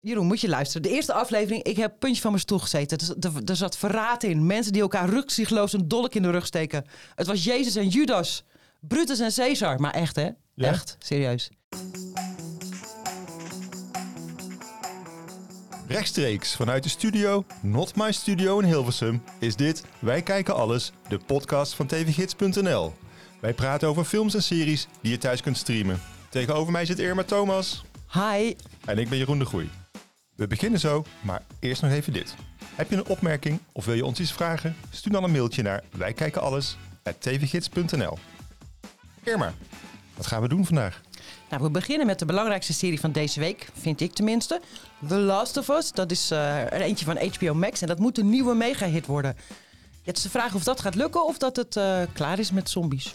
Jeroen, moet je luisteren. De eerste aflevering, ik heb puntje van mijn stoel gezeten. Er, er, er zat verraad in. Mensen die elkaar rukzichtloos een dolk in de rug steken. Het was Jezus en Judas. Brutus en Caesar. Maar echt, hè? Ja? Echt, serieus. Rechtstreeks vanuit de studio, Not My Studio in Hilversum, is dit Wij Kijken Alles, de podcast van tvgids.nl. Wij praten over films en series die je thuis kunt streamen. Tegenover mij zit Irma Thomas Hi. en ik ben Jeroen de Groei. We beginnen zo, maar eerst nog even dit. Heb je een opmerking of wil je ons iets vragen? Stuur dan een mailtje naar wijkijkenalles@tvgids.nl. Irma, wat gaan we doen vandaag? Nou, we beginnen met de belangrijkste serie van deze week, vind ik tenminste. The Last of Us. Dat is eh, er eentje van HBO Max en dat moet een nieuwe mega-hit worden. Het is de vraag of dat gaat lukken of dat het eh, klaar is met zombies.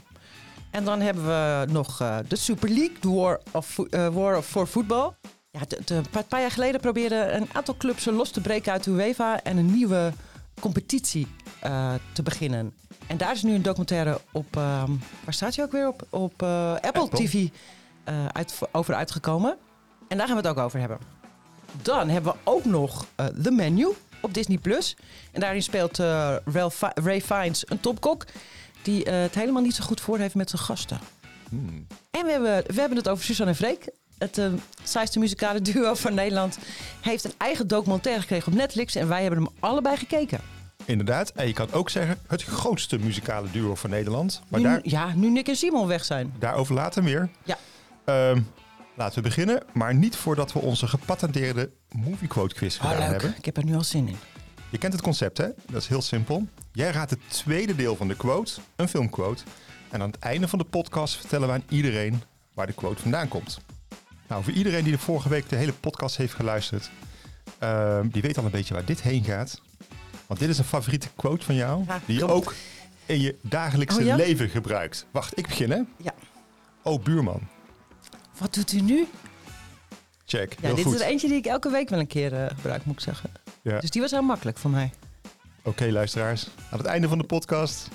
En dan hebben we nog eh, de Super League, de War, of, War for Football. Ja, een paar jaar geleden probeerden een aantal clubs los te breken uit de UEFA en een nieuwe competitie eh, te beginnen. En daar is nu een documentaire op, ehm, waar staat hij ook weer op? Op eh, Apple, Apple. TV eh, uit, over uitgekomen. En daar gaan we het ook over hebben. Dan hebben we ook nog The Menu op Disney+. Plus. En daarin speelt Ray Fiennes een topkok... die het helemaal niet zo goed voor heeft met zijn gasten. Hmm. En we hebben, we hebben het over Suzanne en Freek. Het saaiste muzikale duo van Nederland... heeft een eigen documentaire gekregen op Netflix... en wij hebben hem allebei gekeken. Inderdaad, en je kan ook zeggen het grootste muzikale duo van Nederland. Maar nu, daar, Ja, nu Nick en Simon weg zijn. Daarover later meer. Ja. Ehm, laten we beginnen, maar niet voordat we onze gepatenteerde movie quote quiz gedaan Oh, hebben. Ik heb er nu al zin in. Je kent het concept, hè? Dat is heel simpel. Jij raadt het tweede deel van de quote, een filmquote. En aan het einde van de podcast vertellen we aan iedereen waar de quote vandaan komt. Nou, voor iedereen die de vorige week de hele podcast heeft geluisterd, ehm, die weet al een beetje waar dit heen gaat. Want dit is een favoriete quote van jou, Ja, die je klopt. ook in je dagelijkse Oh ja? leven gebruikt. Wacht, ik begin hè? Ja. Oh, buurman. Wat doet u nu? Check. Ja, heel dit goed. is er eentje die ik elke week wel een keer eh, gebruik, moet ik zeggen. Ja. Dus die was heel makkelijk voor mij. Oké, luisteraars. Aan het einde van de podcast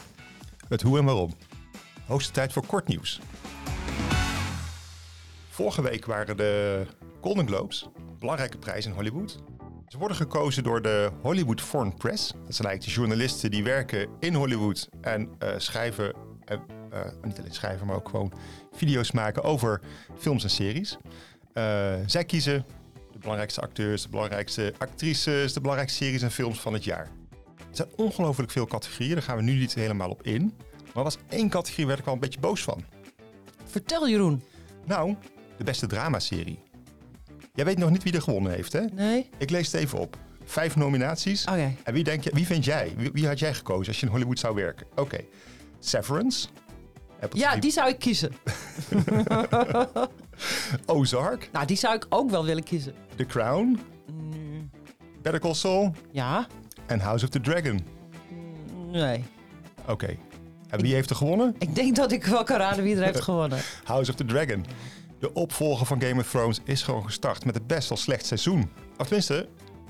het hoe en waarom. Hoogste tijd voor kort nieuws. Vorige week waren de Golden Globes, belangrijke prijs in Hollywood. Ze worden gekozen door de Hollywood Foreign Press. Dat zijn eigenlijk de journalisten die werken in Hollywood en eh, schrijven, en, eh, niet alleen schrijven, maar ook gewoon video's maken over films en series. Eh, zij kiezen de belangrijkste acteurs, de belangrijkste actrices, de belangrijkste series en films van het jaar. Er zijn ongelooflijk veel categorieën, daar gaan we nu niet helemaal op in. Maar er was één categorie waar ik wel een beetje boos van. Vertel Jeroen. Nou, de beste dramaserie. Jij weet nog niet wie er gewonnen heeft, hè? Nee? Ik lees het even op. Vijf nominaties. Oké. En wie, denk je, wie vind jij? Wie, wie had jij gekozen als je in Hollywood zou werken? Oké. Severance. Apple Ja, TV die zou ik kiezen. Ozark. Nou, die zou ik ook wel willen kiezen. The Crown. Better Call Saul. Ja? En House of the Dragon. Nee. Oké. En wie heeft er gewonnen? Ik denk dat ik wel kan raden wie er heeft gewonnen. House of the Dragon. De opvolger van Game of Thrones is gewoon gestart met een best wel slecht seizoen. Of tenminste,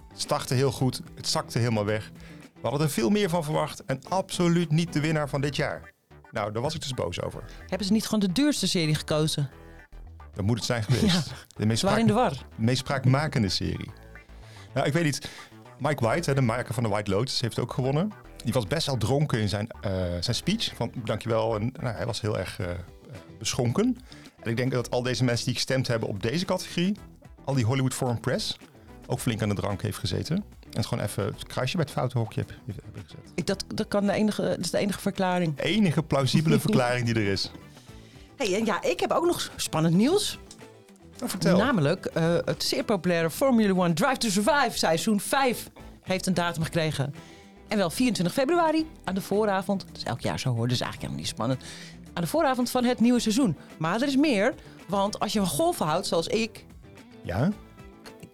het startte heel goed, het zakte helemaal weg. We hadden er veel meer van verwacht en absoluut niet de winnaar van dit jaar. Nou, daar was ik dus boos over. Hebben ze niet gewoon de duurste serie gekozen? Dat moet het zijn geweest. Ja, de, meest in de war. de meest spraakmakende serie. Nou, ik weet niet. Mike White, de maker van The White Lotus, heeft ook gewonnen. Die was best wel dronken in zijn, eh, zijn speech. Van dankjewel. En nou, hij was heel erg eh, beschonken. Ik denk dat al deze mensen die gestemd hebben op deze categorie, al die Hollywood Foreign Press, ook flink aan de drank heeft gezeten. En het gewoon even het kruisje bij het foute hokje heb- hebben gezet. Ik, dat, dat, kan de enige, dat is de enige verklaring. Enige plausibele verklaring die er is. Hey, en ja, ik heb ook nog spannend nieuws. Nou, vertel. Namelijk eh, het zeer populaire Formula 1 Drive to Survive seizoen 5 heeft een datum gekregen. En wel 24 februari aan de vooravond. Dat is elk jaar zo hoor, dus eigenlijk helemaal niet spannend. Aan de vooravond van het nieuwe seizoen. Maar er is meer, want als je van golfen houdt, zoals ik, Ja?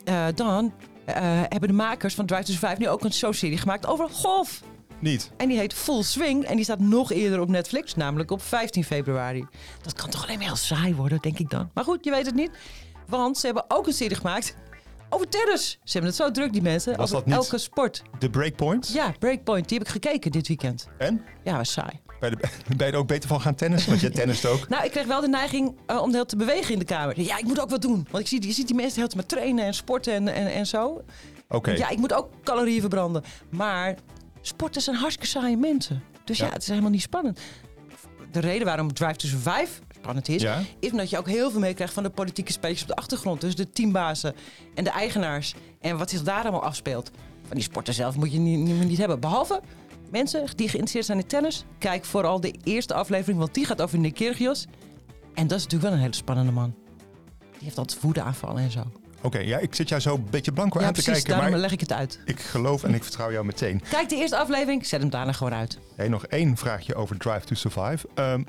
eh, dan eh, hebben de makers van Drive to Survive nu ook een showserie gemaakt over golf. Niet. En die heet Full Swing en die staat nog eerder op Netflix, namelijk op 15 februari. Dat kan toch alleen maar heel saai worden, denk ik dan. Maar goed, je weet het niet. Want ze hebben ook een serie gemaakt over tennis. Ze hebben het zo druk, die mensen. Was over dat niet- elke sport. De Breakpoint? Ja, Breakpoint, die heb ik gekeken dit weekend. En? Ja, was saai. Ben je, er- ben je er ook beter van gaan tennissen? Want jij tennist ook. Nou, ik kreeg wel de neiging eh, om de hele te bewegen in de kamer. Ja, ik moet ook wat doen. Want ik zie, je ziet die mensen de hele tijd maar trainen en sporten en, en, en zo. Oké. Ja, ik moet ook calorieën verbranden. Maar sporten zijn hartstikke saaie mensen. Dus ja, Ja. het is helemaal niet spannend. De reden waarom Drive to Survive spannend is... Ja? is omdat je ook heel veel meekrijgt van de politieke spelers op de achtergrond. Dus de teambazen en de eigenaars. En wat zich daar allemaal afspeelt. Van die sporten zelf moet je niet, niet, niet hebben. Behalve mensen die geïnteresseerd zijn in tennis. Kijk vooral de eerste aflevering, want die gaat over Nick Kyrgios. En dat is natuurlijk wel een hele spannende man. Die heeft altijd woedeaanvallen en zo. Oké, ja, ik zit jou zo een beetje blanco ja, aan te kijken. Daarom Maar leg ik het uit. ik geloof en ik vertrouw jou meteen. Kijk de eerste aflevering, zet hem daarna gewoon uit. Hey, nog één vraagje over Drive to Survive. Ehm,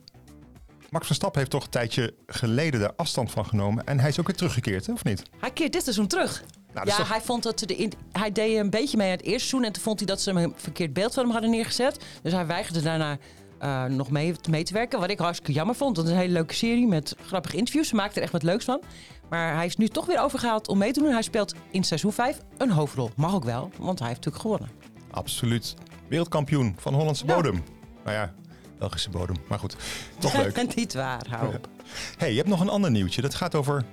Max Verstappen heeft toch een tijdje geleden daar afstand van genomen. En hij is ook weer teruggekeerd, hè, of niet? Hij keert dit seizoen terug. Nou, dat ja, toch- hij vond dat de in- hij deed een beetje mee aan het eerste seizoen en toen vond hij dat ze hem een verkeerd beeld van hem hadden neergezet. Dus hij weigerde daarna eh, nog mee, mee te werken. Wat ik hartstikke jammer vond. want Het is een hele leuke serie met grappige interviews. Ze maakten er echt wat leuks van. Maar hij is nu toch weer overgehaald om mee te doen. Hij speelt in seizoen 5 een hoofdrol. Mag ook wel, want hij heeft natuurlijk gewonnen. Absoluut. Wereldkampioen van Hollandse Ja. bodem. Nou ja, Belgische bodem. Maar goed, toch leuk. Niet waar, hou op. hey, je hebt nog een ander nieuwtje. Dat gaat over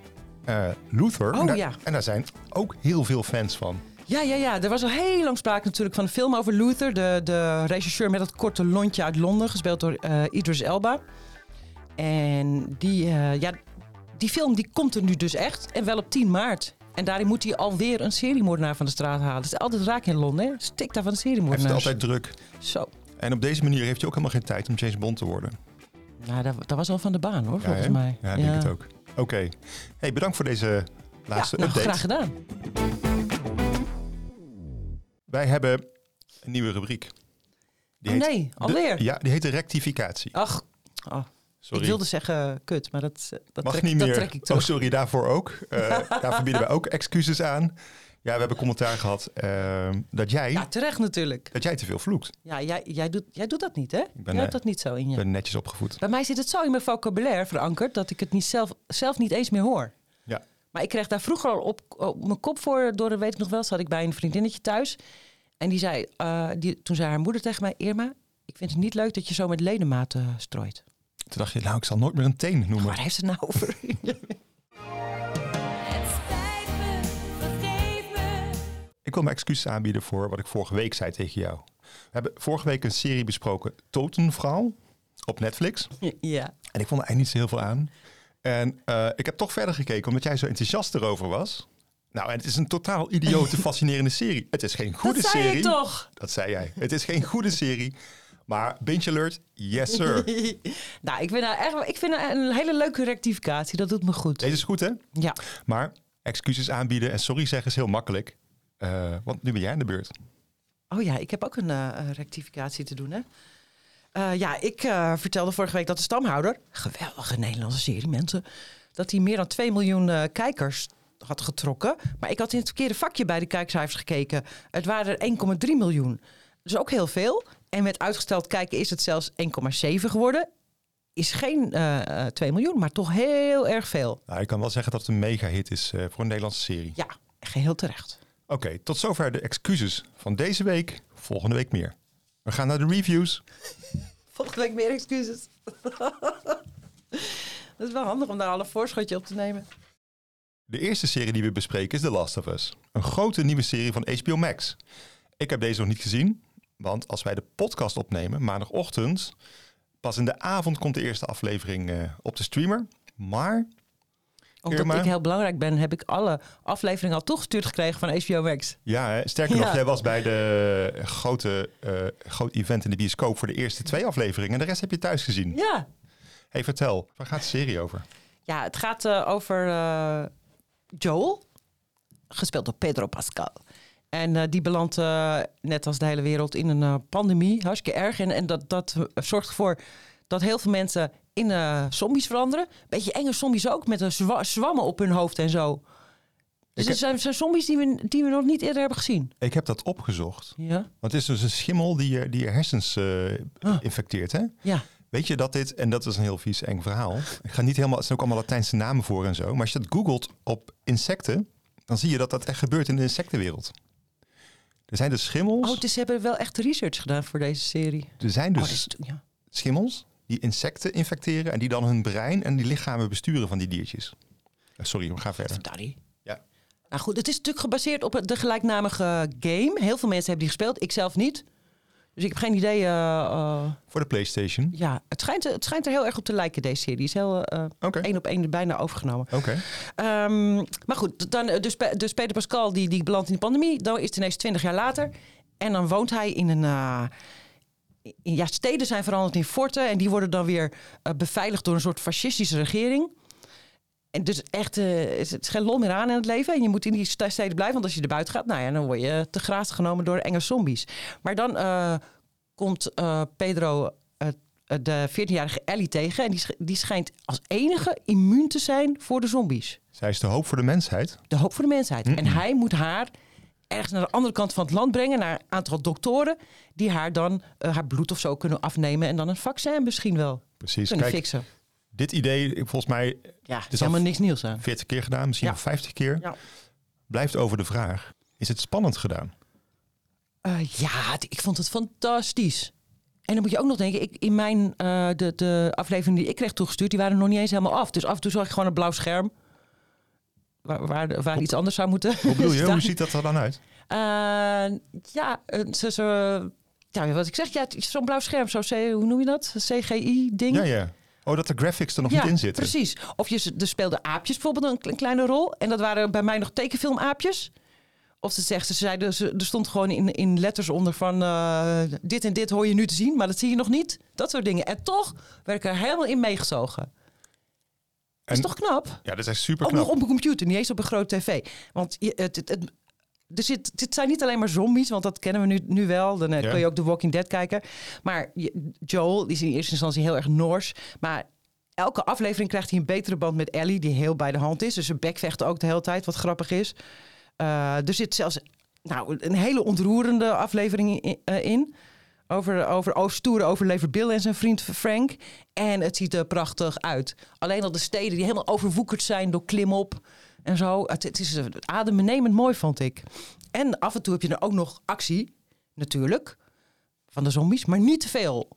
eh, Luther. Oh, en, daar, ja. en daar zijn ook heel veel fans van. Ja, ja, ja. Er was al heel lang sprake natuurlijk van een film over Luther. De, de regisseur met dat korte lontje uit Londen, gespeeld door eh, Idris Elba. En die, eh, ja, die film die komt er nu dus echt. En wel op 10 maart. En daarin moet hij alweer een seriemoordenaar van de straat halen. Het is altijd raak in Londen, hè? Stik daar van de heeft het seriemoordenaars. altijd druk. Zo. En op deze manier heeft hij ook helemaal geen tijd om James Bond te worden. Nou, dat, dat was al van de baan, hoor, volgens mij. Ja, ik denk het ook. Oké. Hey, bedankt voor deze laatste nou, update. graag gedaan. Wij hebben een nieuwe rubriek. Die Oh heet nee, de- alweer. ja, die heet de rectificatie. Ach, oh, Sorry. ik wilde zeggen kut, maar dat, eh, dat, Mag trek, niet dat meer. trek ik oh, sorry, daarvoor ook. Eh, daarvoor bieden wij ook excuses aan. Ja, we hebben commentaar gehad eh, dat, jij, Ja, terecht natuurlijk. dat jij te veel vloekt. Ja, jij, jij, doet, jij doet dat niet, hè? ben, jij hebt eh, dat niet zo in Ik je. ben netjes opgevoed. Bij mij zit het zo in mijn vocabulaire verankerd dat ik het niet zelf, zelf niet eens meer hoor. Ja. Maar ik kreeg daar vroeger al op, op mijn kop voor. Door, weet ik nog wel, zat ik bij een vriendinnetje thuis. En die zei, eh, die, toen zei haar moeder tegen mij: Irma, ik vind het niet leuk dat je zo met ledematen strooit. Toen dacht je, nou, ik zal nooit meer een teen noemen. Waar heeft ze het nou over? Ik wil mijn excuses aanbieden voor wat ik vorige week zei tegen jou. We hebben vorige week een serie besproken, Totenvrouw, op Netflix. ja. En ik vond er eigenlijk niet zo heel veel aan. En eh, ik heb toch verder gekeken, omdat jij zo enthousiast erover was. Nou, en het is een totaal idiote, fascinerende serie. Het is geen goede dat zei serie. je toch? Dat zei jij. Het is geen goede serie. Maar binge alert, yes sir. nou, ik vind, nou echt, ik vind een hele leuke rectificatie. Dat doet me goed. Deze is goed, hè? Ja. Maar excuses aanbieden en sorry zeggen is heel makkelijk. Eh, want nu ben jij aan de beurt. Oh ja, ik heb ook een eh, rectificatie te doen, hè? Eh, ja, ik vertelde vorige week dat de stamhouder, geweldige Nederlandse serie, mensen, dat hij meer dan 2 miljoen kijkers had getrokken. Maar ik had in het verkeerde vakje bij de kijkcijfers gekeken. Het waren er 1,3 miljoen. Dus ook heel veel. En met uitgesteld kijken is het zelfs 1,7 geworden. Is geen eh, 2 miljoen, maar toch heel erg veel. Nou, ik kan wel zeggen dat het een mega hit is voor een Nederlandse serie. Ja, geheel terecht. Oké, tot zover de excuses van deze week. Volgende week meer. We gaan naar de reviews. Volgende week meer excuses. Dat is wel handig om daar al een voorschotje op te nemen. De eerste serie die we bespreken is The Last of Us. Een grote nieuwe serie van HBO Max. Ik heb deze nog niet gezien, want als wij de podcast opnemen, maandagochtend, pas in de avond komt de eerste aflevering eh, op de streamer. Maar Omdat Irma? ik heel belangrijk ben, heb ik alle afleveringen al toegestuurd gekregen van HBO Max. ja, hè, sterker Ja. nog, jij was bij de grote, eh groot event in de bioscoop voor de eerste twee afleveringen. En de rest heb je thuis gezien. Ja. Hey, vertel, waar gaat de serie over? Ja, het gaat eh, over eh, Joel, gespeeld door Pedro Pascal. En eh, die belandt eh, net als de hele wereld in een eh, pandemie, hartstikke erg. En, en dat, dat zorgt ervoor dat heel veel mensen in eh, zombies veranderen. Beetje enge zombies ook, met een zwa- zwammen op hun hoofd en zo. Dus het zijn, zijn zombies die we, die we nog niet eerder hebben gezien. Ik heb dat opgezocht. Ja, Want het is dus een schimmel die je, die je hersens eh, Ah. infecteert, hè? ja. Weet je dat dit, en dat is een heel vies eng verhaal. Ik ga niet helemaal, er zijn ook allemaal Latijnse namen voor en zo. Maar als je dat googelt op insecten, dan zie je dat dat echt gebeurt in de insectenwereld. Er zijn dus schimmels. Oh, dus ze hebben wel echt research gedaan voor deze serie. er zijn Oh, dus is, ja. schimmels die insecten infecteren en die dan hun brein en die lichamen besturen van die diertjes. Eh, sorry, we gaan verder. Daddy. Ja. Nou goed, het is natuurlijk gebaseerd op de gelijknamige game. Heel veel mensen hebben die gespeeld, ik zelf niet. Dus ik heb geen idee. eh, eh, Voor de PlayStation. ja, het schijnt, het schijnt er heel erg op te lijken, deze serie. Die is heel Oké. één op één bijna overgenomen. Oké. Ehm, maar goed, dan, dus, dus Peter Pascal die, die belandt in de pandemie. Dan is het ineens 20 jaar later. En dan woont hij in een... in- ja, steden zijn veranderd in forten. En die worden dan weer eh, beveiligd door een soort fascistische regering. En dus echt, eh, is het is geen lol meer aan in het leven. En je moet in die steden blijven. Want als je er buiten gaat, nou ja, dan word je te graas genomen door enge zombies. Maar dan eh, komt Pedro de 14-jarige Ellie tegen. En die, sch- die schijnt als enige immuun te zijn voor de zombies Zij is de hoop voor de mensheid. de hoop voor de mensheid. En hij moet haar ergens naar de andere kant van het land brengen, naar een aantal doktoren, die haar dan eh, haar bloed of zo kunnen afnemen en dan een vaccin misschien wel Precies. kunnen Kijk, fixen. dit idee, volgens mij Ja, er is al helemaal niks nieuws aan. 40 keer gedaan, misschien Ja. wel 50 keer. Ja. Blijft over de vraag: is het spannend gedaan? Eh, ja, het- ik vond het fantastisch. En dan moet je ook nog denken, ik, in mijn, eh, de, de aflevering die ik kreeg toegestuurd, die waren nog niet eens helemaal af. Dus af en toe zag ik gewoon een blauw scherm. Waar, waar, waar iets anders zou moeten Hoe bedoel je? staan. Hoe ziet dat er dan uit? Eh, ja, een- zo, zo, ja, wat ik zeg, ja, zo'n blauw scherm, zo hoe noem je dat? CGI-ding. Ja, ja. Oh, dat de graphics er nog Ja, niet in zitten. precies. Of je, er speelden aapjes bijvoorbeeld een, kle- kleine rol. En dat waren bij mij nog tekenfilmaapjes. Of ze zegt, ze zeiden, ze, er stond gewoon in, in letters onder van eh, dit en dit hoor je nu te zien, maar dat zie je nog niet. Dat soort dingen. En toch werd ik er helemaal in meegezogen. Dat is toch knap? Ja, dat is echt super Ook nog knap. op een computer, niet eens op een grote tv. Want je, het, het, het- er zit, dit zijn niet alleen maar zombies, want dat kennen we nu, nu wel. Dan eh, kun je ook The Walking Dead kijken. Maar Joel die is in eerste instantie heel erg Noors. Maar elke aflevering krijgt hij een betere band met Ellie, die heel bij de hand is. Dus ze bekvechten ook de hele tijd, wat grappig is. Eh, er zit zelfs nou, een hele ontroerende aflevering in. eh, in. Over, over oh, stoere overlever Bill en zijn vriend Frank. En het ziet er prachtig uit. Alleen al de steden die helemaal overwoekerd zijn door klimop en zo. Het, het is adembenemend mooi, vond ik. En af en toe heb je er ook nog actie, natuurlijk, van de zombies, maar niet te veel.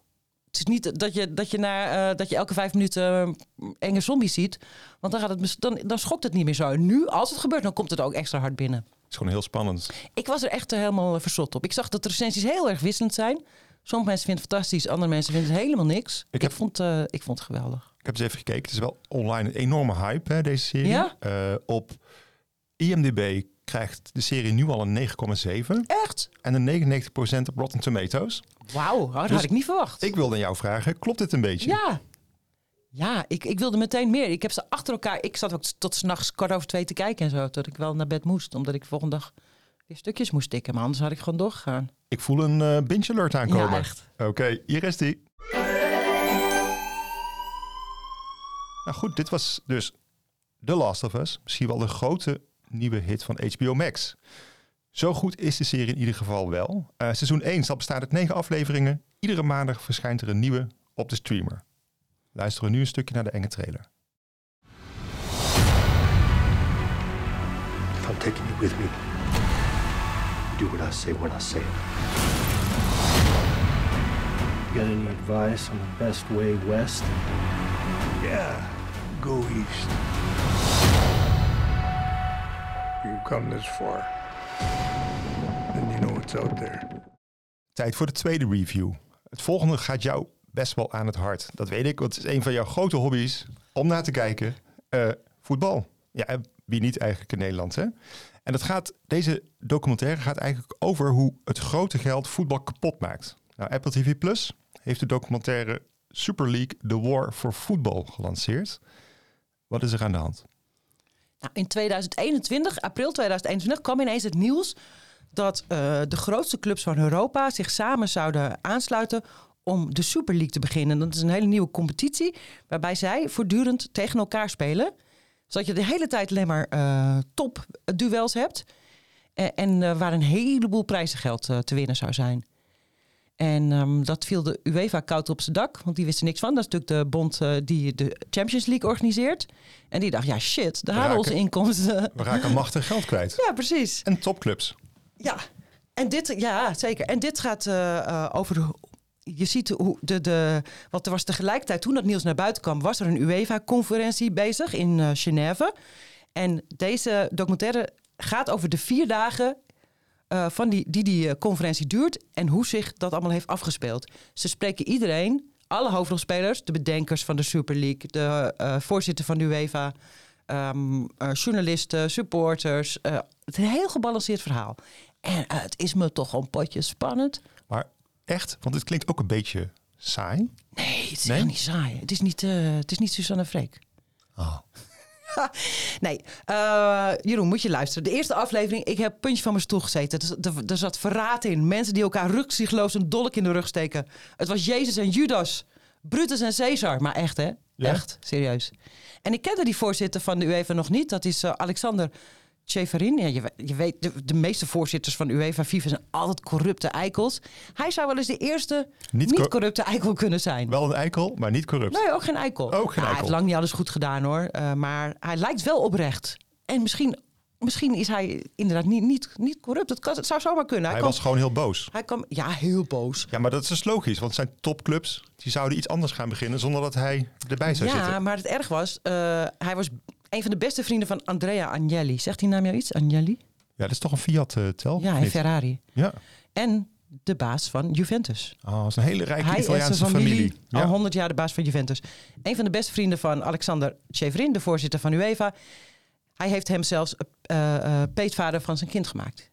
Het is niet dat je, dat je, na, eh, dat je elke vijf minuten eh, enge zombies ziet. Want dan, gaat het, dan, dan schokt het niet meer zo. En nu, als het gebeurt, dan komt het ook extra hard binnen. Het is gewoon heel spannend. Ik was er echt helemaal verzot op. Ik zag dat de recensies heel erg wisselend zijn. Sommige mensen vinden het fantastisch, andere mensen vinden het helemaal niks. Ik, heb- vond, eh, ik vond het geweldig. Ik heb eens even gekeken. Het is wel online een enorme hype, hè, deze serie. Ja? Eh, op IMDb krijgt de serie nu al een 9,7 Echt? en een 99% op Rotten Tomatoes. Wauw, oh, dat Dus had ik niet verwacht. Ik wilde aan jou vragen, klopt dit een beetje? Ja. Ja, ik, ik wilde meteen meer. Ik heb ze achter elkaar. Ik zat ook tot s'nachts kwart over twee te kijken en zo. Tot ik wel naar bed moest. Omdat ik de volgende dag weer stukjes moest tikken. Maar anders had ik gewoon doorgegaan. Ik voel een eh binge alert aankomen. Ja, echt. Oké, hier is die. Nou goed, dit was dus The Last of Us. Misschien wel de grote nieuwe hit van HBO Max. Zo goed is de serie in ieder geval wel. Eh, seizoen 1 zal bestaan uit negen afleveringen. Iedere maandag verschijnt er een nieuwe op de streamer. Luisteren we nu een stukje naar de enge trailer. If I'm taking you with me, do what I say when I say it. Got any advice on the best way west? Yeah, go east. You come this far, then you know what's out there. Tijd voor de tweede review. Het volgende gaat jou best wel aan het hart. Dat weet ik, want het is een van jouw grote hobby's om naar te kijken. Eh, voetbal. Ja, en wie niet eigenlijk in Nederland, hè? En dat gaat, deze documentaire gaat eigenlijk over hoe het grote geld voetbal kapot maakt. Nou, Apple TV Plus heeft de documentaire Super League The War for Football gelanceerd. Wat is er aan de hand? Nou, in 2021, april 2021, kwam ineens het nieuws dat eh, de grootste clubs van Europa zich samen zouden aansluiten om de Super League te beginnen. Dat is een hele nieuwe competitie waarbij zij voortdurend tegen elkaar spelen. Zodat je de hele tijd alleen maar eh topduels hebt. Eh, en eh, waar een heleboel prijzengeld eh, te winnen zou zijn. En ehm, dat viel de UEFA koud op zijn dak, want die wisten niks van. Dat is natuurlijk de bond die de Champions League organiseert. En die dacht, ja shit, daar halen onze inkomsten. We raken machtig geld kwijt. Ja, precies. En topclubs. Ja, en dit, ja, zeker. En dit gaat over je ziet hoe de, de. Want er was tegelijkertijd, toen dat nieuws naar buiten kwam, was er een UEFA-conferentie bezig in eh Genève. En deze documentaire gaat over de vier dagen eh, van die, die die eh, conferentie duurt en hoe zich dat allemaal heeft afgespeeld. Ze spreken iedereen, alle hoofdrolspelers, de bedenkers van de Super League, de voorzitter van de UEFA, ehm, eh, journalisten, supporters. het is een heel gebalanceerd verhaal. En het is me toch een potje spannend. Maar echt, want het klinkt ook een beetje saai. Nee, het is Nee? niet saai. Het is niet, eh, het is niet Susanne Freek. Oh. Nee, eh, Jeroen, moet je luisteren. De eerste aflevering, ik heb puntje van mijn stoel gezeten. Er, er, er zat verraad in. Mensen die elkaar rukzichtloos een dolk in de rug steken. Het was Jezus en Judas. Brutus en Caesar. Maar echt, hè? Ja? Echt, serieus. En ik kende die voorzitter van de UEFA nog niet. Dat is eh, Alexander Tjeferin. Ja, je, we- je weet, de, de meeste voorzitters van UEFA, FIFA zijn altijd corrupte eikels. Hij zou wel eens de eerste Niet niet, cor- corrupte eikel kunnen zijn. Wel een eikel, maar niet corrupt. Nee, ook geen eikel. Ook geen Nou, Hij heeft lang niet alles goed gedaan hoor. Eh, maar hij lijkt wel oprecht. En misschien, misschien is hij inderdaad niet, niet, niet corrupt. Het, kan, het zou zomaar kunnen. Hij, was gewoon heel boos. hij kan, ja, heel boos. Ja, maar dat is dus logisch, want het zijn topclubs. Die zouden iets anders gaan beginnen zonder dat hij erbij zou Ja, zitten. maar het erg was, eh, hij was een van de beste vrienden van Andrea Agnelli. Zegt die naam jou iets? Agnelli? Ja, dat is toch een Fiat-tel? Ja, in Ferrari. Ja. En de baas van Juventus. Oh, dat is een hele rijke Hij Italiaanse familie, familie. al Ja. 100 jaar de baas van Juventus. Een van de beste vrienden van Alexander Tjeverin, de voorzitter van UEFA. Hij heeft hem zelfs eh, eh, peetvader van zijn kind gemaakt.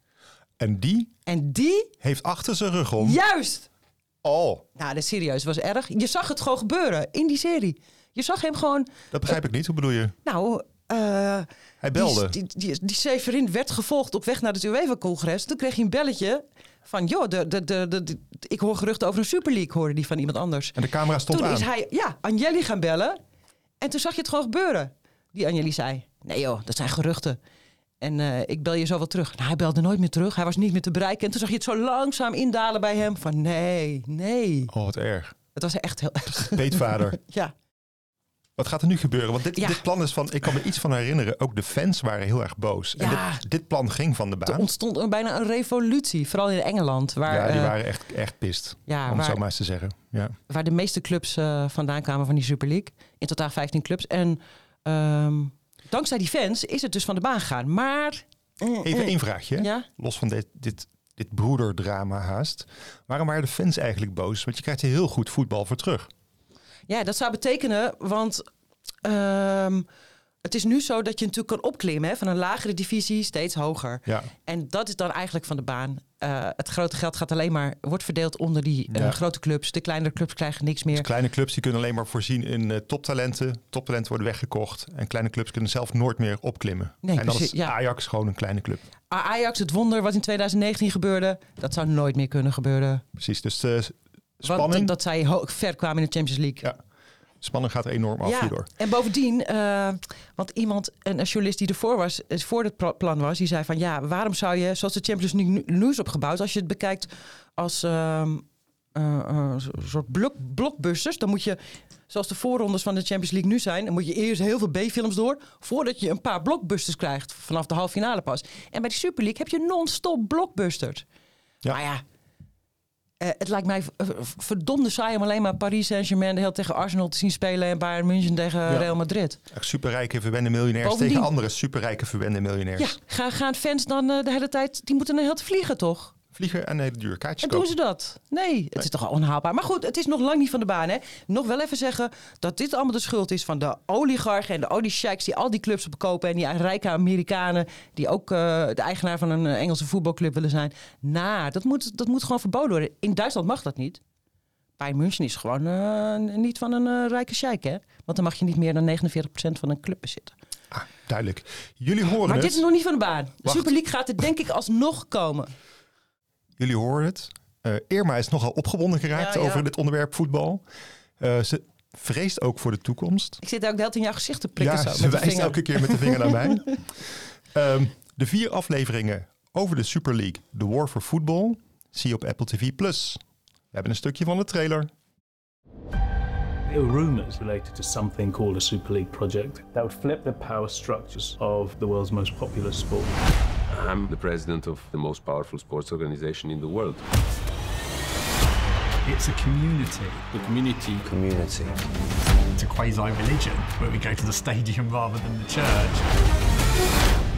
En die En die, heeft achter zijn rug om. juist! Oh, Nou, dat is serieus, was erg. Je zag het gewoon gebeuren in die serie. Je zag hem gewoon, dat begrijp ik niet. Hoe bedoel je? nou... Hij belde. Die, die, die, die Severin werd gevolgd op weg naar het UEFA-congres. Toen kreeg hij een belletje van... joh, de, de, de, ik hoor geruchten over een Super League, hoorde die van iemand anders. En de camera stond toen aan. is hij, ja, Agnelli gaan bellen. En toen zag je het gewoon gebeuren. Die Agnelli zei, nee joh, dat zijn geruchten. En eh, ik bel je zo wel terug. Nou, hij belde nooit meer terug. Hij was niet meer te bereiken. En toen zag je het zo langzaam indalen bij hem. Van nee, nee. Oh, wat erg. Het was echt heel erg. Peetvader. Ja, Wat gaat er nu gebeuren? Want dit, Ja. dit plan is van, ik kan me iets van herinneren, ook de fans waren heel erg boos. En Ja. dit, dit plan ging van de er baan. ontstond een- bijna een revolutie. Vooral in Engeland. Waar, ja, die eh, waren echt, echt pist, ja, om het zo maar eens te zeggen. Ja. waar de meeste clubs eh, vandaan kwamen van die Super League. In totaal 15 clubs. En ehm, dankzij die fans is het dus van de baan gegaan. Maar... eh, Even eh, één vraagje? Ja? los van dit, dit, dit broederdrama haast. Waarom waren de fans eigenlijk boos? Want je krijgt er heel goed voetbal voor terug. Ja, dat zou betekenen, want ehm, het is nu zo dat je natuurlijk kan opklimmen hè, van een lagere divisie steeds hoger. Ja, En dat is dan eigenlijk van de baan. Eh, het grote geld gaat alleen maar, wordt verdeeld onder die eh, Ja. grote clubs. De kleinere clubs krijgen niks meer. dus kleine clubs die kunnen alleen maar voorzien in eh, toptalenten. Toptalenten worden weggekocht. En kleine clubs kunnen zelf nooit meer opklimmen. Nee, en dan precies, is ja. Ajax gewoon een kleine club. Ajax, het wonder wat in 2019 gebeurde, dat zou nooit meer kunnen gebeuren. Precies, dus Want spanning, dat, zij ver kwamen in de Champions League. Ja, spanning gaat enorm af hierdoor. En bovendien, eh, want iemand, een, journalist die ervoor was, eh, voor het pla- plan was, die zei van ja, waarom zou je, zoals de Champions League nu, nu is opgebouwd, als je het bekijkt als ehm, eh, eh, een soort blok, blockbusters, dan moet je, zoals de voorrondes van de Champions League nu zijn, dan moet je eerst heel veel B-films door, voordat je een paar blockbusters krijgt, vanaf de halve finale pas. En bij de Super League heb je non-stop blockbusters. Ja. Maar ja, eh, het lijkt mij v- verdomde saai om alleen maar Paris Saint-Germain de hele tegen Arsenal te zien spelen en Bayern München tegen Real Madrid. Echt superrijke verwende miljonairs Bovendien- tegen andere superrijke verwende miljonairs. Ja, gaan, gaan fans dan eh, de hele tijd, die moeten een hele tijd vliegen toch? Vliegen en hele dure kaartjes En doen ze dat? Nee, het is toch onhaalbaar. Maar goed, het is nog lang niet van de baan. Hè? Nog wel even zeggen dat dit allemaal de schuld is van de oligarchen en de oliesheiks die al die clubs opkopen. En die rijke Amerikanen die ook eh, de eigenaar van een eh, Engelse voetbalclub willen zijn. Nou, dat moet, dat moet gewoon verboden worden. In Duitsland mag dat niet. Bayern München is gewoon eh, niet van een rijke sheik, hè? Want dan mag je niet meer dan 49% van een club bezitten. Ah, duidelijk. Jullie horen Maar het. dit is nog niet van de baan. De. Super League gaat er denk ik alsnog komen. Jullie horen het. Eh, Irma is nogal opgewonden geraakt Ja, ja. over dit onderwerp voetbal. Eh, ze vreest ook voor de toekomst. Ik zit daar ook de hele tijd in jouw gezicht te prikken. ja, zo, ze wijst elke keer met de vinger naar mij. Ehm, de vier afleveringen over de Super League, The War for Football, zie je op Apple TV+. We hebben een stukje van de trailer. There were rumors related to something called a Super League project that would flip the power structures of the world's most popular sport. I'm the president of the most powerful sports organization in the world. It's a community. The community. Community. It's a quasi religion where we go to the stadium rather than the church.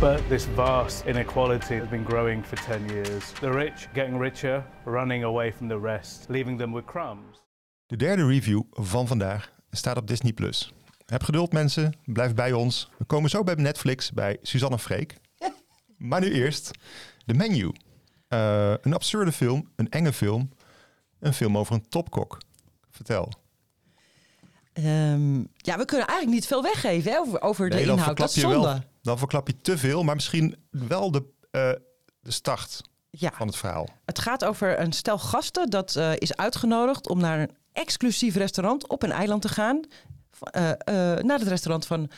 But this vast inequality has been growing for 10 years. The rich getting richer, running away from the rest, leaving them with crumbs. De derde review van vandaag staat op Disney+. Heb geduld mensen, blijf bij ons. We komen zo bij Netflix bij Suzanne Freek. Maar nu eerst de menu. Eh, een absurde film, een enge film, een film over een topkok. Vertel. Ehm, ja, we kunnen eigenlijk niet veel weggeven hè, over, over de Nee, inhoud. Dat verklap is je zonde. wel, dan verklap je te veel, maar misschien wel de, eh, de start Ja, van het verhaal. het gaat over een stel gasten dat eh, is uitgenodigd om naar een exclusief restaurant op een eiland te gaan. Eh, naar het restaurant van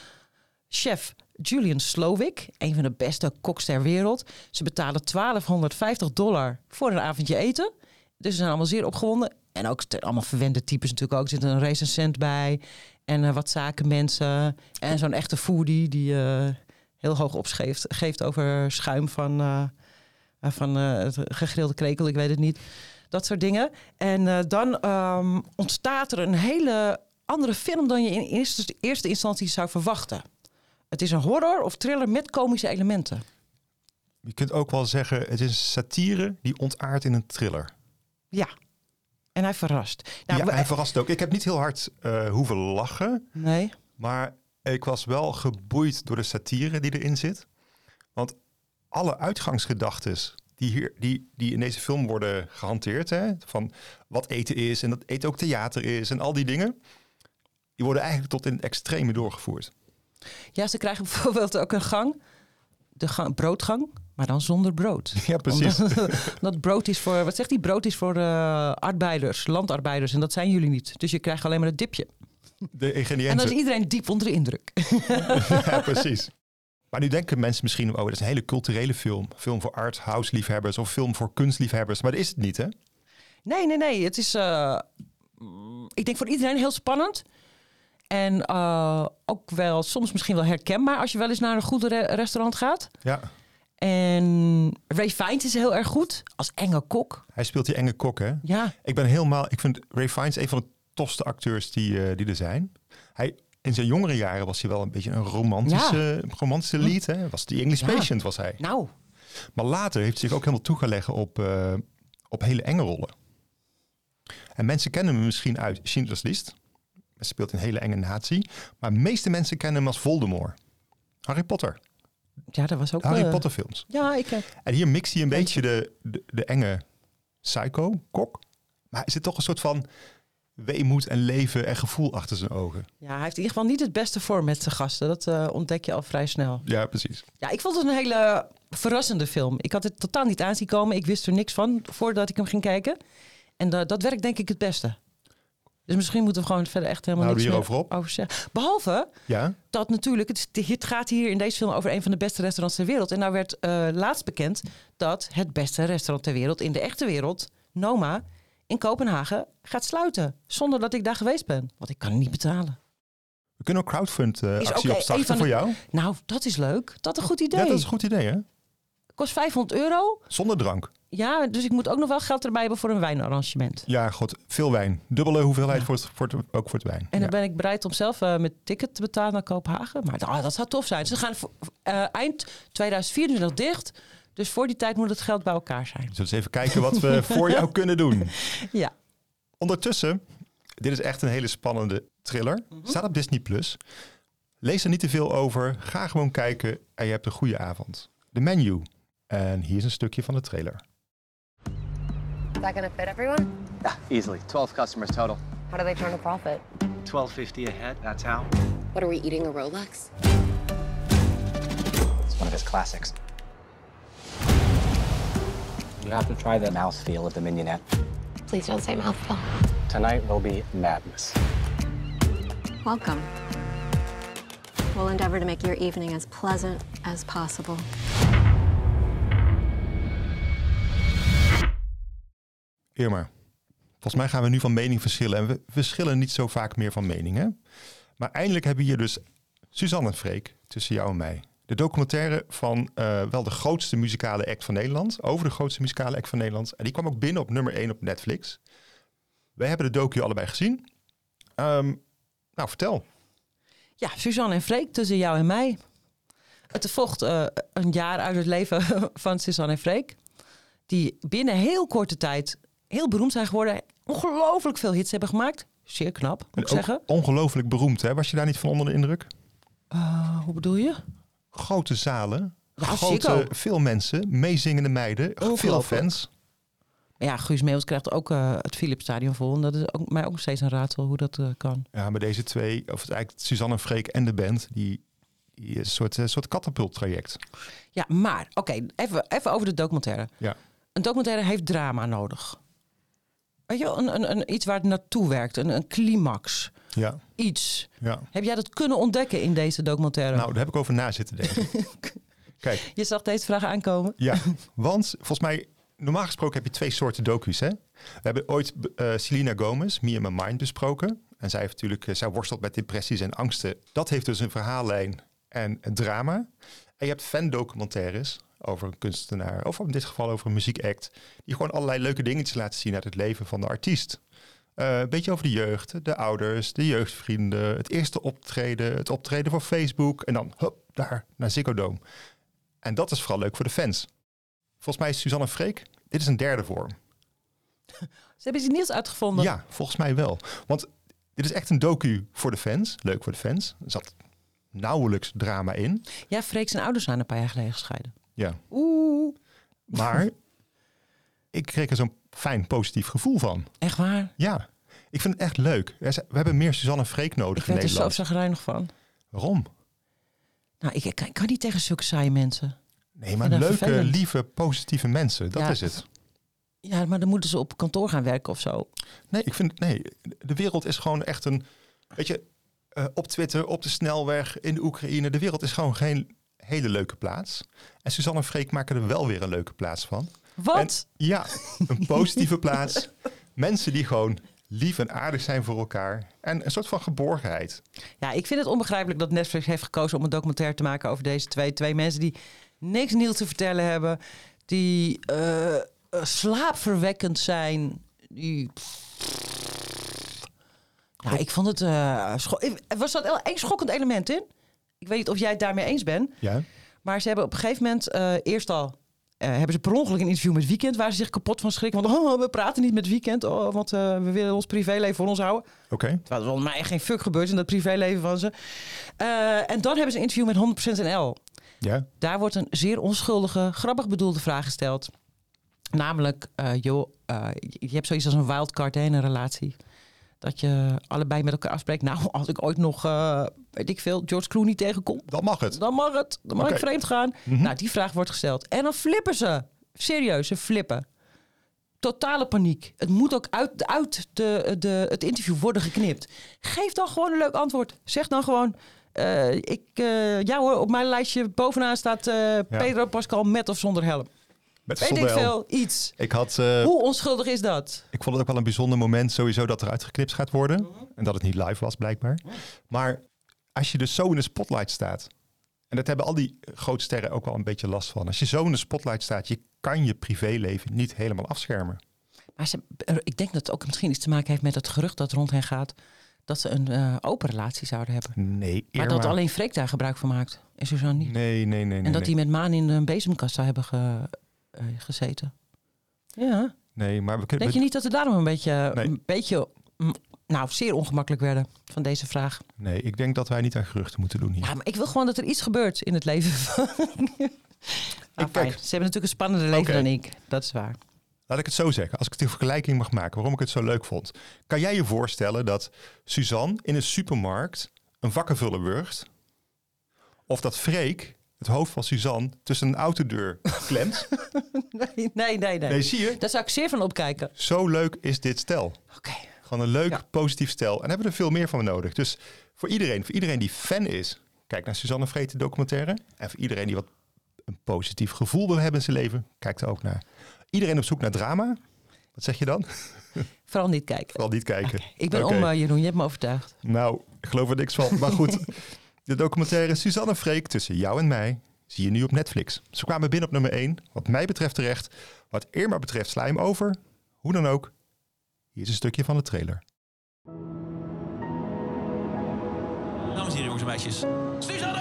chef Julian Slowik, een van de beste koks ter wereld. Ze betalen 1250 dollar voor een avondje eten. Dus ze zijn allemaal zeer opgewonden. En ook allemaal verwende types natuurlijk ook. Er zit een recensent bij. En eh, wat zakenmensen. En zo'n echte foodie die eh, heel hoog opgeeft geeft over schuim van, eh, van gegrilde krekel. Ik weet het niet. Dat soort dingen. En dan ehm, ontstaat er een hele andere film dan je in eerste instantie zou verwachten. Het is een horror of thriller met komische elementen. Je kunt ook wel zeggen, het is satire die ontaart in een thriller. Ja. En hij verrast. Nou, ja, hij verrast ook. Ik heb niet heel hard eh, hoeven lachen. Nee. Maar ik was wel geboeid door de satire die erin zit. Want alle uitgangsgedachten die, hier, die, die in deze film worden gehanteerd, hè, van wat eten is en dat eten ook theater is en al die dingen, die worden eigenlijk tot in het extreme doorgevoerd. Ja, ze krijgen bijvoorbeeld ook een gang. De gang, broodgang, maar dan zonder brood. Ja, precies. Omdat, dat brood is voor, wat zegt hij? Brood is voor eh, arbeiders, landarbeiders. En dat zijn jullie niet. Dus je krijgt alleen maar het dipje. De En dan ingrediënten. is iedereen diep onder de indruk. ja, precies. Maar nu denken mensen misschien, oh, dat is een hele culturele film. Film voor art house liefhebbers of film voor kunstliefhebbers. Maar dat is het niet, hè? Nee, nee, nee. Het is, eh, ik denk voor iedereen heel spannend. En eh, ook wel soms misschien wel herkenbaar als je wel eens naar een goed re- restaurant gaat. Ja. En Ray Fiennes is heel erg goed als enge kok. Hij speelt die enge kok, hè? Ja, Ik ben helemaal. Ik vind Ray Fiennes een van de tofste acteurs die, eh, die er zijn. Hij, in zijn jongere jaren was hij wel een beetje een romantische, romantische lead. Hè? Was die English Ja. Patient was hij. nou, Maar later heeft hij zich ook helemaal toegelegd op, eh, op hele enge rollen. En mensen kennen hem misschien uit Schindler's List. Hij speelt een hele enge nazi. Maar de meeste mensen kennen hem als Voldemort. Harry Potter. ja, dat was ook... De Harry eh, Potter films. Ja, ik... eh, En hier mixt hij een beetje de, de, de enge psycho-kok. Maar er zit toch een soort van weemoed en leven en gevoel achter zijn ogen. Ja, hij heeft in ieder geval niet het beste voor met zijn gasten. Dat eh, ontdek je al vrij snel. Ja, precies. Ja, ik vond het een hele verrassende film. Ik had het totaal niet aanzien komen. Ik wist er niks van voordat ik hem ging kijken. En da- dat werkt denk ik het beste. Dus misschien moeten we gewoon verder echt helemaal we niks hierover meer op? over zeggen. Behalve Ja, dat natuurlijk, het, gaat hier in deze film over een van de beste restaurants ter wereld. En nou werd eh, laatst bekend dat het beste restaurant ter wereld in de echte wereld, Noma, in Kopenhagen, gaat sluiten. Zonder dat ik daar geweest ben. Want ik kan het niet betalen. we kunnen ook crowdfund eh, actie opstarten voor jou. Nou, dat is leuk. Dat is een goed idee. Ja, dat is een goed idee, hè? Kost 500 euro. Zonder drank. Ja, dus ik moet ook nog wel geld erbij hebben voor een wijnarrangement. Ja, god, veel wijn. Dubbele hoeveelheid voor, het, voor het, ook voor het wijn. En ja. dan ben ik bereid om zelf eh, met ticket te betalen naar Kopenhagen. Maar ah, dat zou tof zijn. Ze gaan voor, eh, eind 2024 dicht. Dus voor die tijd moet het geld bij elkaar zijn. Eens even kijken wat we voor jou kunnen doen. Ja. Ondertussen, dit is echt een hele spannende thriller. Mhm. Staat op Disney+. Plus. Lees er niet te veel over. Ga gewoon kijken en je hebt een goede avond. De menu. En hier is een stukje van de trailer. Is that gonna fit everyone? Yeah, easily. 12 customers total. How do they turn a profit? 1250 a head, that's how. What are we eating a Rolex? It's one of his classics. You have to try the mouthfeel of the mignonette. Please don't say mouthful. Tonight will be madness. Welcome. We'll endeavor to make your evening as pleasant as possible. Irma, volgens mij gaan we nu van mening verschillen. En we verschillen niet zo vaak meer van mening, hè? Maar eindelijk hebben we hier dus Suzanne en Freek tussen jou en mij. De documentaire van eh, wel de grootste muzikale act van Nederland. Over de grootste muzikale act van Nederland. En die kwam ook binnen op nummer 1 op Netflix. Wij hebben de docu allebei gezien. Ehm, nou, vertel. Ja, Suzanne en Freek tussen jou en mij. Het volgt eh, een jaar uit het leven van Suzanne en Freek. Die binnen heel korte tijd heel beroemd zijn geworden. Ongelooflijk veel hits hebben gemaakt. Zeer knap, moet ik zeggen. ongelooflijk beroemd, hè? Was je daar niet van onder de indruk? Eh, hoe bedoel je? Grote zalen, Ja, grote, veel mensen, meezingende meiden, veel fans. Ja, Guus Meeuwis krijgt ook eh, het Philipsstadion vol. En dat is ook, mij ook nog steeds een raadsel hoe dat eh, kan. Ja, maar deze twee, of het eigenlijk Suzanne Freek en de band, die, die is een soort, eh, soort katapulttraject. Ja, maar oké, even, even over de documentaire. Ja. Een documentaire heeft drama nodig. Weet je, wel, een, een, een, iets waar het naartoe werkt, een, een climax. Ja. Iets. ja. Heb jij dat kunnen ontdekken in deze documentaire? Nou, daar heb ik over na zitten denken. Kijk, Je zag deze vraag aankomen. ja, want volgens mij, normaal gesproken heb je twee soorten docu's, hè? We hebben ooit eh Selena Gomez, Me and My Mind, besproken. En zij heeft natuurlijk, eh, zij worstelt met depressies en angsten. Dat heeft dus een verhaallijn en een drama. En je hebt fan-documentaires over een kunstenaar, of in dit geval over een muziekact, die gewoon allerlei leuke dingetjes laten zien uit het leven van de artiest. Eh, een beetje over de jeugd, de ouders, de jeugdvrienden, het eerste optreden, het optreden voor Facebook en dan hop, daar naar Ziggo Dome. En dat is vooral leuk voor de fans. Volgens mij is Suzanne Freek, dit is een derde vorm. Ze hebben iets nieuws uitgevonden. Ja, volgens mij wel. Want dit is echt een docu voor de fans, leuk voor de fans. Er zat nauwelijks drama in. Ja, Freek zijn ouders zijn een paar jaar geleden gescheiden. Ja. Oeh. Maar ik kreeg er zo'n fijn positief gevoel van. Echt waar? Ja, ik vind het echt leuk. We hebben meer Suzanne Freek nodig Ik in werd er zo Nederland. zagrijnig van. Waarom? Nou, ik, ik, kan- ik niet tegen zulke saaie mensen. Nee, maar leuke, vervelend. lieve, positieve mensen. Dat Ja. is het. Ja, maar dan moeten ze op kantoor gaan werken of zo. Nee, ik vind nee. De wereld is gewoon echt een. Weet je, eh, op Twitter, op de snelweg, in de Oekraïne. De wereld is gewoon geen hele leuke plaats. En Suzanne en Freek maken er wel weer een leuke plaats van. Wat? En ja, een positieve plaats. Mensen die gewoon lief en aardig zijn voor elkaar. En een soort van geborgenheid. Ja, ik vind het onbegrijpelijk dat Netflix heeft gekozen om een documentaire te maken over deze twee. Twee mensen die niks nieuws te vertellen hebben. Die eh, slaapverwekkend zijn. Die... Ja, ik vond het... Er was dat één schokkend element in? Ik weet niet of jij het daarmee eens bent. Ja. Maar ze hebben op een gegeven moment eh, eerst al... eh, hebben ze per ongeluk een interview met Weekend... waar ze zich kapot van schrikken. Want oh, we praten niet met Weekend... Oh, want eh, we willen ons privéleven voor ons houden. Oké. Terwijl er volgens mij echt geen fuck gebeurt in dat privéleven van ze. En dan hebben ze een interview met 100% NL. Ja. Daar wordt een zeer onschuldige, grappig bedoelde vraag gesteld. Namelijk, joh, je hebt zoiets als een wildcard hè, in een relatie. Dat je allebei met elkaar afspreekt. Nou, als ik ooit nog, weet ik veel, George Clooney tegenkom. Dan mag het. Dan mag het. Dan mag ik vreemd gaan. Mhm. Nou, die vraag wordt gesteld. En dan flippen ze. Serieus, ze flippen. Totale paniek. Het moet ook uit, uit de, de, het interview worden geknipt. Geef dan gewoon een leuk antwoord. Zeg dan gewoon... eh, ik, eh, ja hoor, op mijn lijstje bovenaan staat eh, Pedro Pascal met of zonder helm. Met Weet ik veel, iets. Ik had... Hoe onschuldig is dat? Ik vond het ook wel een bijzonder moment sowieso dat er uitgeknipt gaat worden. En dat het niet live was blijkbaar. Maar als je dus zo in de spotlight staat. En dat hebben al die grote sterren ook wel een beetje last van. Als je zo in de spotlight staat, je kan je privéleven niet helemaal afschermen. Maar ze, er- ik denk dat het ook misschien iets te maken heeft met het gerucht dat rond hen gaat... dat ze een eh, open relatie zouden hebben. Nee, Maar Irma. dat alleen Freek daar gebruik van maakt. En Suzanne niet. Nee, nee, nee. nee en dat nee. die met Maan in een bezemkast zou hebben ge- eh, gezeten. Ja. Nee, maar we kunnen... Denk je niet dat we daarom een beetje, Nee. een beetje mm, nou, zeer ongemakkelijk werden van deze vraag? Nee, ik denk dat wij niet aan geruchten moeten doen hier. Ja, maar ik wil gewoon dat er iets gebeurt in het leven van... Nou, fijn. kijk. Ze hebben natuurlijk een spannender leven dan ik. Dat is waar. Laat ik het zo zeggen, als ik de vergelijking mag maken, waarom ik het zo leuk vond. Kan jij je voorstellen dat Suzanne in een supermarkt een vakkenvuller wurgt? Of dat Freek het hoofd van Suzanne tussen een autodeur klemt? Nee, nee, nee. Nee, zie je? Daar zou ik zeer van opkijken. Zo leuk is dit stel. Oké. Gewoon een leuk, positief stel. En daar hebben we er veel meer van nodig. Dus voor iedereen, voor iedereen die fan is, kijk naar Suzanne Vreet de documentaire. En voor iedereen die wat een positief gevoel wil hebben in zijn leven, kijk er ook naar. Iedereen op zoek naar drama. Wat zeg je dan? Vooral niet kijken. Vooral niet kijken. Ik ben Oké. om, eh, Jeroen. Je hebt me overtuigd. Nou, ik geloof er niks van. Maar goed, de documentaire Suzanne Freek tussen jou en mij zie je nu op Netflix. Ze kwamen binnen op nummer 1. Wat mij betreft terecht. Wat Irma betreft sla je hem over. Hoe dan ook. Hier is een stukje van de trailer. Dames en heren, jongens en meisjes. Suzanne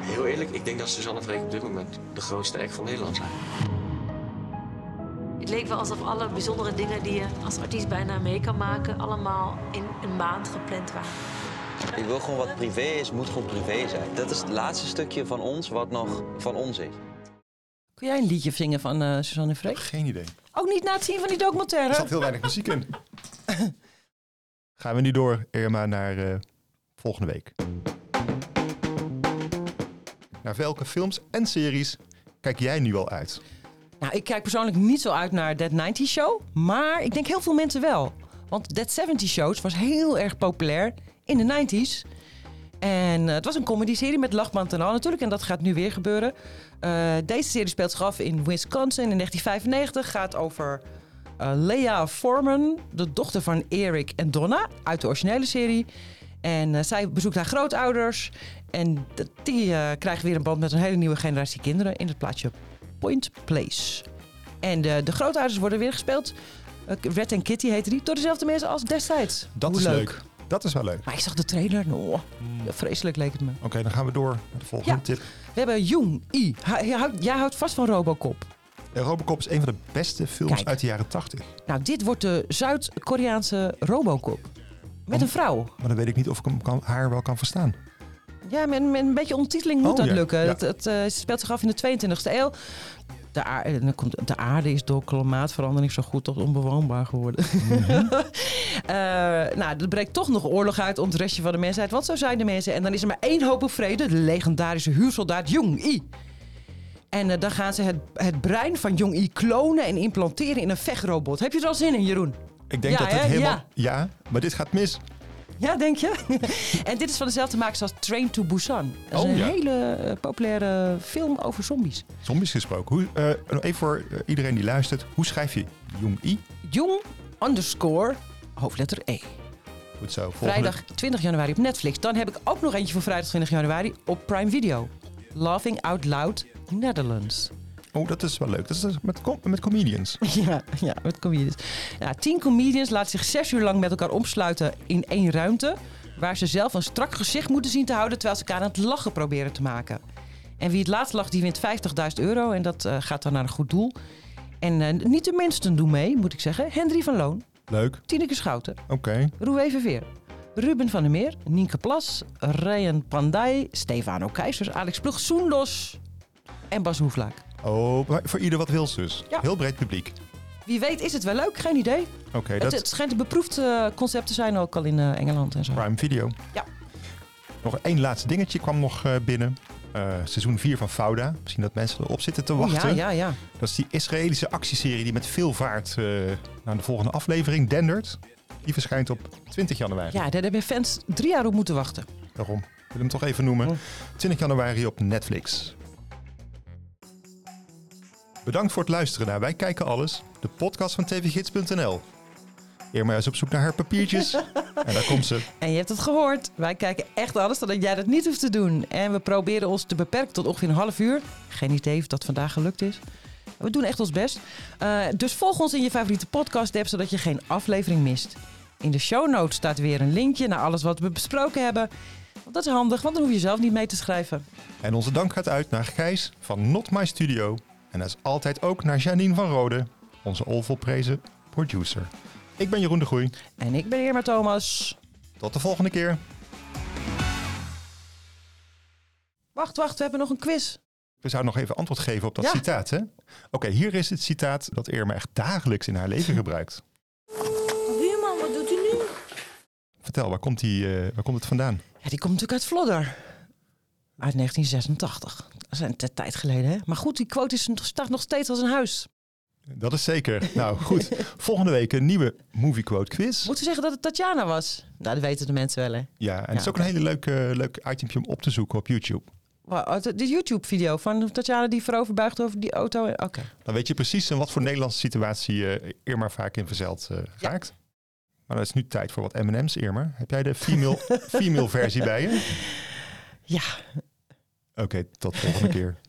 Heel eerlijk, ik denk dat Suzanne Freek op dit moment de grootste act van Nederland zijn. Het leek wel alsof alle bijzondere dingen die je als artiest bijna mee kan maken, allemaal in een maand gepland waren. Ik wil gewoon wat privé is, moet gewoon privé zijn. Dat is het laatste stukje van ons wat nog van ons is. Kun jij een liedje zingen van eh Suzanne Freek? Geen idee. Ook niet na het zien van die documentaire? Er zat heel weinig muziek in. Gaan we nu door, Irma, naar eh, volgende week. Naar welke films en series kijk jij nu al uit? Nou, ik kijk persoonlijk niet zo uit naar That 90 Show. Maar ik denk heel veel mensen wel. Want That 70 Shows was heel erg populair in de 90s. En eh, het was een comedy-serie met lachband en al natuurlijk. En dat gaat nu weer gebeuren. Eh, deze serie speelt zich af in Wisconsin in 1995. Gaat over eh Leah Foreman, de dochter van Eric en Donna uit de originele serie. En zij bezoekt haar grootouders. En die krijgen weer een band met een hele nieuwe generatie kinderen in het plaatsje Point Place. En de, de grootouders worden weer gespeeld. Red en Kitty heten die. Door dezelfde mensen als destijds. Dat Hoe is leuk. Dat is wel leuk. Maar ik zag de trailer. Oh, vreselijk leek het me. Oké, dan gaan we door naar de volgende Ja. tip. We hebben Jung I. Jij houdt vast van Robocop. Robocop is een van de beste films Kijk. uit de jaren 80. Nou, dit wordt de Zuid-Koreaanse Robocop. Met een vrouw. Maar dan weet ik niet of ik hem kan, haar wel kan verstaan. Ja, met, met een beetje ondertiteling moet Oh, dat ja, lukken. ja. Het, het eh, speelt zich af in de 22e eeuw. De, aarde, en dan komt, de aarde is door klimaatverandering zo goed tot onbewoonbaar geworden. Eh, nou, er breekt toch nog oorlog uit om het restje van de mensheid. Want zo zijn de mensen. En dan is er maar één hoop op vrede. De legendarische huursoldaat Jong-I. En eh, dan gaan ze het, het brein van Jong-I klonen en implanteren in een vechtrobot. Heb je er al zin in, Jeroen? Ik denk Ja, dat het hè? helemaal... Ja. Ja. maar dit gaat mis. Ja, denk je? en dit is van dezelfde makers als Train to Busan. Dat is Oh, een ja. hele eh, populaire film over zombies. Zombies gesproken. Hoe, eh, even voor eh, iedereen die luistert. Hoe schrijf je Jong-I? Jong underscore hoofdletter E. Goed zo. Volgende- Vrijdag 20 januari op Netflix. Dan heb ik ook nog eentje voor vrijdag 20 januari op Prime Video. Laughing Out Loud Netherlands. Oh, dat is wel leuk. Dat is dus met, com- met comedians. Ja, ja, met comedians. Ja, tien comedians laten zich zes uur lang met elkaar opsluiten in één ruimte. Waar ze zelf een strak gezicht moeten zien te houden terwijl ze elkaar aan het lachen proberen te maken. En wie het laatst lacht, die wint 50.000 euro. En dat eh, gaat dan naar een goed doel. En eh, niet de minsten doen mee, moet ik zeggen. Hendry van Loon, Leuk. Tineke Schouten, Oké. Roué Verveer, Ruben van der Meer, Nienke Plas, Ryan Pandey, Stefano Keizers, Alex Plug, Soendos en Bas Hoeflaak. Oh, maar voor ieder wat wils dus. Ja. Heel breed publiek. Wie weet is het wel leuk, geen idee. Oké, Het, dat het schijnt een beproefd eh, concept te zijn, ook al in eh, Engeland en zo. Prime Video. Ja. Nog één laatste dingetje kwam nog eh, binnen. Seizoen 4 van Fauda. Misschien dat mensen erop zitten te Oh, wachten. ja, ja, ja. Dat is die Israëlische actieserie die met veel vaart naar de volgende aflevering dendert. Die verschijnt op 20 januari. Ja, daar hebben fans drie jaar op moeten wachten. Daarom. Ik wil hem toch even noemen. 20 januari op Netflix. Bedankt voor het luisteren naar Wij Kijken Alles, de podcast van tvgids.nl. Irma is op zoek naar haar papiertjes. en daar komt ze. En je hebt het gehoord. Wij kijken echt alles, zodat jij dat niet hoeft te doen. En we proberen ons te beperken tot ongeveer een half uur. Geen idee of dat vandaag gelukt is. We doen echt ons best. Eh, dus volg ons in je favoriete podcast-app, zodat je geen aflevering mist. In de show notes staat weer een linkje naar alles wat we besproken hebben. Dat is handig, want dan hoef je zelf niet mee te schrijven. En onze dank gaat uit naar Gijs van Not My Studio. En als altijd ook naar Janine van Rode, onze onvolprezen producer. Ik ben Jeroen de Groei. En ik ben Irma Thomas. Tot de volgende keer. Wacht, wacht, we hebben nog een quiz. We zouden nog even antwoord geven op dat Ja. citaat. hè? Oké, hier is het citaat dat Irma echt dagelijks in haar leven gebruikt. Buurman, wat doet u nu? Vertel, waar komt, die, eh, waar komt het vandaan? Ja, die komt natuurlijk uit Vlodder. Uit 1986. Dat is een tijd geleden, hè? Maar goed, die quote is, staat nog steeds als een huis. Dat is zeker. nou goed, volgende week een nieuwe movie quote quiz. Moeten we zeggen dat het Tatjana was? Nou, dat weten de mensen wel, hè? Ja, en het is ook een hele leuke, leuk itempje om op te zoeken op YouTube. Wow, de de YouTube-video van Tatjana die voorover buigt over die auto. Oké. Dan weet je precies in wat voor Nederlandse situatie Irma vaak in verzeld eh, raakt. Maar dan is nu tijd voor wat M&M's, Irma. Heb jij de female, female versie bij je? Ja. Oké, tot volgende keer.